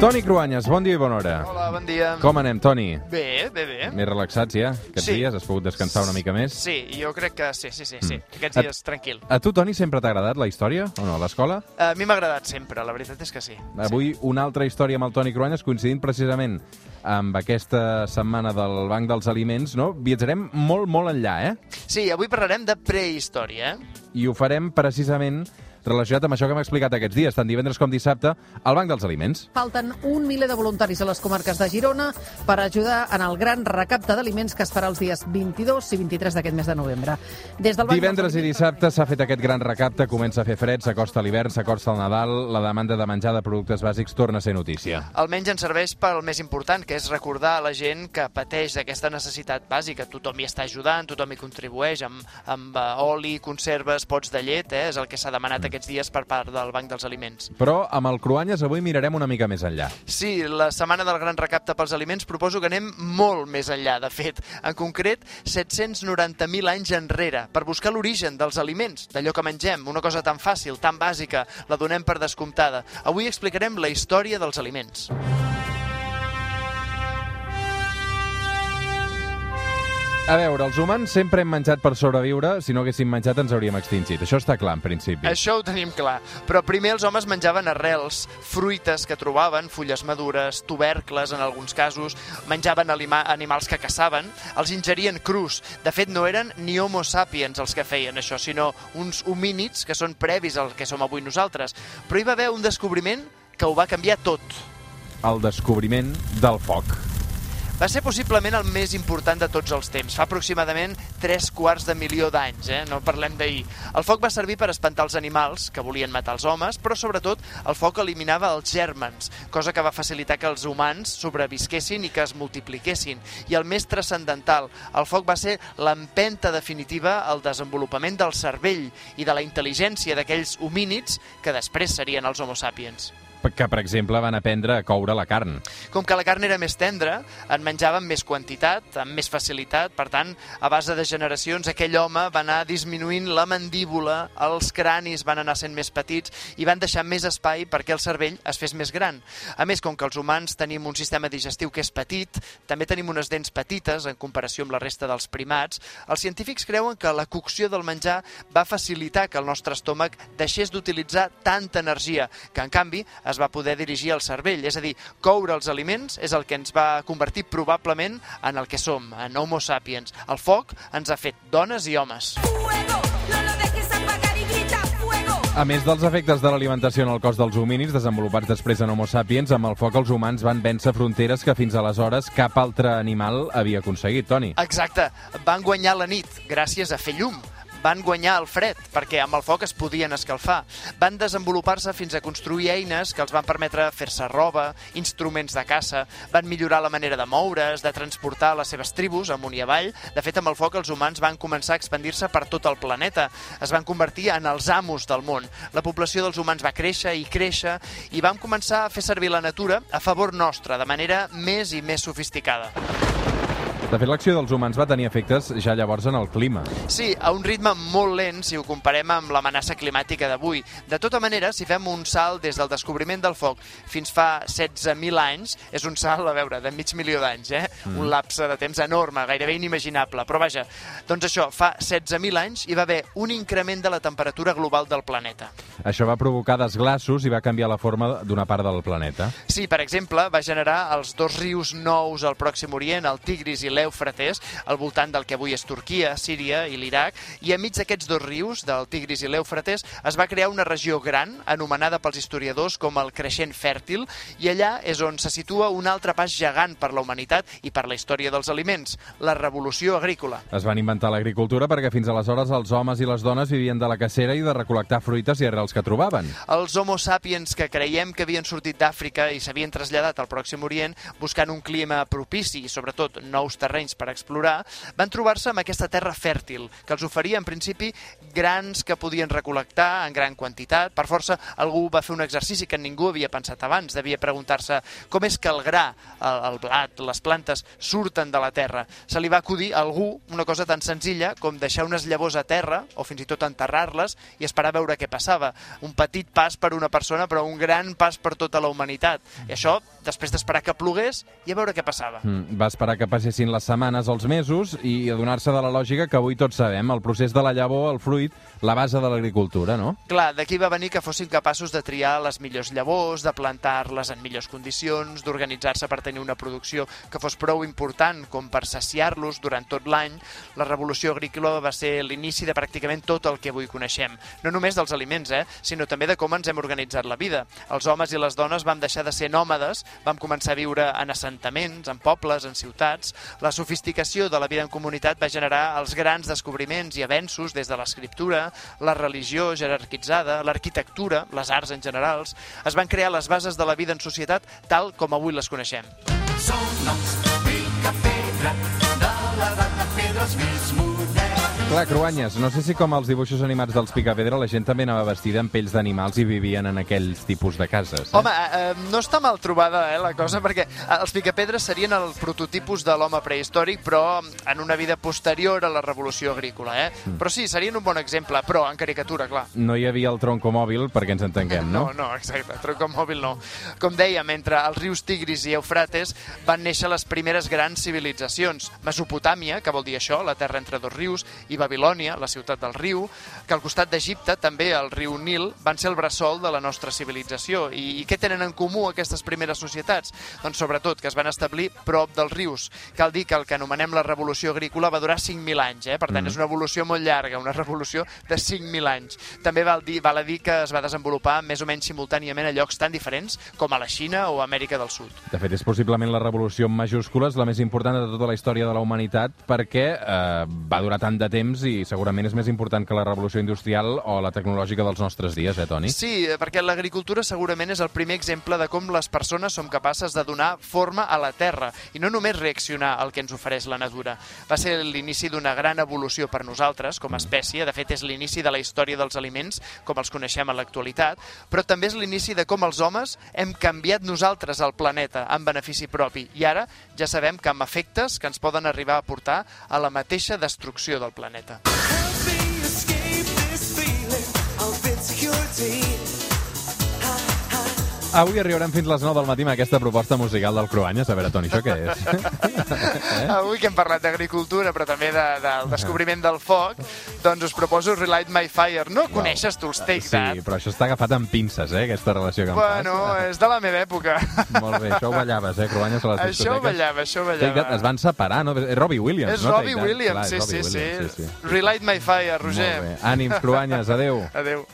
Toni Cruanyes, bon dia i bona hora. Hola, bon dia. Com anem, Toni? Bé, bé, bé. Més relaxats ja? Aquests Sí. dies has pogut descansar una mica més? Sí, jo crec que sí, sí, sí, sí. Mm. Aquests dies, tranquil. A tu, Toni, sempre t'ha agradat la història o no, a l'escola? A mi m'ha agradat sempre, la veritat és que sí. Avui una altra història amb el Toni Cruanyes, coincidint precisament amb aquesta setmana del Banc dels Aliments, no? Viatjarem molt, molt enllà, eh? Sí, avui parlarem de prehistòria, eh? I ho farem precisament relacionat amb això que hem explicat aquests dies, tant divendres com dissabte, al Banc dels Aliments. Falten un miler de voluntaris a les comarques de Girona per ajudar en el gran recapte d'aliments que es farà els dies 22 i 23 d'aquest mes de novembre. Des del Banc Divendres i dissabte s'ha fet aquest gran recapte, comença a fer fred, s'acosta l'hivern, s'acosta el Nadal, la demanda de menjar de productes bàsics torna a ser notícia. Almenys ens serveix pel més important, que és recordar a la gent que pateix d'aquesta necessitat bàsica. Tothom hi està ajudant, tothom hi contribueix amb, amb uh, oli, conserves, pots de llet, eh? és el que s'ha demanat aquests dies per part del Banc dels Aliments. Però amb el Cruanyes avui mirarem una mica més enllà. Sí, la setmana del gran recapte pels aliments proposo que anem molt més enllà, de fet. En concret, 790.000 anys enrere, per buscar l'origen dels aliments, d'allò que mengem, una cosa tan fàcil, tan bàsica, la donem per descomptada. Avui explicarem la història dels aliments. A veure, els humans sempre hem menjat per sobreviure, si no haguéssim menjat ens hauríem extingit. Això està clar, en principi. Això ho tenim clar. Però primer els homes menjaven arrels, fruites que trobaven, fulles madures, tubercles en alguns casos, menjaven alima- animals que caçaven, els ingerien crus. De fet, no eren ni homo sapiens els que feien això, sinó uns homínids que són previs al que som avui nosaltres. Però hi va haver un descobriment que ho va canviar tot. El descobriment del foc. Va ser possiblement el més important de tots els temps, fa aproximadament 3 quarts de milió d'anys, eh? no parlem d'ahir. El foc va servir per espantar els animals que volien matar els homes, però sobretot el foc eliminava els gèrmens, cosa que va facilitar que els humans sobrevisquessin i que es multipliquessin. I el més transcendental, el foc va ser l'empenta definitiva al desenvolupament del cervell i de la intel·ligència d'aquells homínids que després serien els homo sapiens. Que, per exemple, van aprendre a coure la carn. Com que la carn era més tendra, en menjaven més quantitat, amb més facilitat, per tant, a base de generacions, aquell home va anar disminuint la mandíbula, els cranis van anar sent més petits i van deixar més espai perquè el cervell es fes més gran. A més, com que els humans tenim un sistema digestiu que és petit, també tenim unes dents petites en comparació amb la resta dels primats, els científics creuen que la cocció del menjar va facilitar que el nostre estómac deixés d'utilitzar tanta energia, que en canvi es va poder dirigir al cervell. És a dir, coure els aliments és el que ens va convertir probablement en el que som, en homo sapiens. El foc ens ha fet dones i homes. Fuego, no lo dejes apagar y grita fuego. A més dels efectes de l'alimentació en el cos dels homínids, desenvolupats després en Homo sapiens, amb el foc els humans van vèncer fronteres que fins aleshores cap altre animal havia aconseguit, Toni. Exacte, van guanyar la nit gràcies a fer llum. Van guanyar el fred, perquè amb el foc es podien escalfar. Van desenvolupar-se fins a construir eines que els van permetre fer-se roba, instruments de caça, van millorar la manera de moure's, de transportar les seves tribus amunt i avall. De fet, amb el foc els humans van començar a expandir-se per tot el planeta. Es van convertir en els amos del món. La població dels humans va créixer i créixer i vam començar a fer servir la natura a favor nostre, de manera més i més sofisticada. De fet, l'acció dels humans va tenir efectes ja llavors en el clima. Sí, a un ritme molt lent si ho comparem amb l'amenaça climàtica d'avui. De tota manera, si fem un salt des del descobriment del foc fins fa 16.000 anys, és un salt, a veure, de mig milió d'anys, eh? Mm. Un lapse de temps enorme, gairebé inimaginable. Però vaja, doncs això, fa 16.000 anys hi va haver un increment de la temperatura global del planeta. Això va provocar desglassos i va canviar la forma d'una part del planeta. Sí, per exemple, va generar els dos rius nous al Pròxim Orient, el Tigris i l'Eufrates, al voltant del que avui és Turquia, Síria i l'Iraq, i enmig d'aquests dos rius, del Tigris i l'Eufrates, es va crear una regió gran, anomenada pels historiadors com el creixent fèrtil, i allà és on se situa un altre pas gegant per la humanitat i per la història dels aliments, la revolució agrícola. Es van inventar l'agricultura perquè fins aleshores els homes i les dones vivien de la cacera i de recol·lectar fruites i arrels que trobaven. Els homo sapiens que creiem que havien sortit d'Àfrica i s'havien traslladat al Pròxim Orient buscant un clima propici i sobretot nous terrenys terrenys per explorar, van trobar-se amb aquesta terra fèrtil, que els oferia en principi grans que podien recol·lectar en gran quantitat. Per força, algú va fer un exercici que ningú havia pensat abans. Devia preguntar-se com és que el gra, el, el blat, les plantes surten de la terra. Se li va acudir a algú una cosa tan senzilla com deixar unes llavors a terra o fins i tot enterrar-les i esperar a veure què passava. Un petit pas per una persona, però un gran pas per tota la humanitat. I això, després d'esperar que plogués i a veure què passava. Mm, Va esperar que passessin les setmanes o els mesos i adonar-se de la lògica que avui tots sabem, el procés de la llavor, el fruit, la base de l'agricultura, no? Clar, d'aquí va venir que fossin capaços de triar les millors llavors, de plantar-les en millors condicions, d'organitzar-se per tenir una producció que fos prou important com per saciar-los durant tot l'any. La revolució agrícola va ser l'inici de pràcticament tot el que avui coneixem. No només dels aliments, eh, sinó també de com ens hem organitzat la vida. Els homes i les dones vam deixar de ser nòmades, vam començar a viure en assentaments, en pobles, en ciutats. La sofisticació de la vida en comunitat va generar els grans descobriments i avenços des de l'escriptura, la religió jerarquitzada, l'arquitectura, les arts en generals. Es van crear les bases de la vida en societat tal com avui les coneixem. Clar, Cruanyes, no sé si com els dibuixos animats dels Picapedra la gent també anava vestida amb pells d'animals i vivien en aquells tipus de cases. Eh? Home, eh, no està mal trobada eh, la cosa, perquè eh, els picapedres serien el prototipus de l'home prehistòric, però en una vida posterior a la revolució agrícola. Eh? Mm. Però sí, serien un bon exemple, però en caricatura, clar. No hi havia el troncomòbil, perquè ens entenguem, no? No, no, exacte, troncomòbil no. Com dèiem, entre els rius Tigris i Eufrates van néixer les primeres grans civilitzacions. Mesopotàmia, que vol dir això, la terra entre dos rius, i Babilònia, la ciutat del riu, que al costat d'Egipte, també el riu Nil, van ser el bressol de la nostra civilització. I, I què tenen en comú aquestes primeres societats? Doncs sobretot que es van establir prop dels rius. Cal dir que el que anomenem la revolució agrícola va durar 5.000 anys, eh? per tant Mm. és una evolució molt llarga, una revolució de 5.000 anys. També val, dir, val a dir que es va desenvolupar més o menys simultàniament a llocs tan diferents com a la Xina o a Amèrica del Sud. De fet, és possiblement la revolució en majúscules la més important de tota la història de la humanitat perquè eh, va durar tant de temps i segurament és més important que la revolució industrial o la tecnològica dels nostres dies, eh, Toni? Sí, eh, perquè l'agricultura segurament és el primer exemple de com les persones som capaces de donar forma a la terra i no només reaccionar al que ens ofereix la natura. Va ser l'inici d'una gran evolució per nosaltres com a espècie, de fet és l'inici de la història dels aliments com els coneixem a l'actualitat, però també és l'inici de com els homes hem canviat nosaltres el planeta en benefici propi i ara ja sabem que amb efectes que ens poden arribar a portar a la mateixa destrucció del planeta. eta. Avui arribarem fins les 9 del matí amb aquesta proposta musical del Cruanyes. A veure, Toni, això què és? Eh? Avui que hem parlat d'agricultura, però també de, del descobriment del foc, doncs us proposo Relight My Fire. No coneixes tu els Take sí, That? però això està agafat amb pinces, eh, aquesta relació que em Bueno, fas. és de la meva època. Molt bé, això ho ballaves, eh, Cruanyes, a les Això discoteques. ballava, això Take That, ballava. es van separar, no? És Robbie Williams, És no? Robbie. Williams, Clar, sí, és sí, Robbie sí, Williams, sí, sí. Relight My Fire, Roger. Molt bé. Ànims, Cruanyes, adeu. Adéu.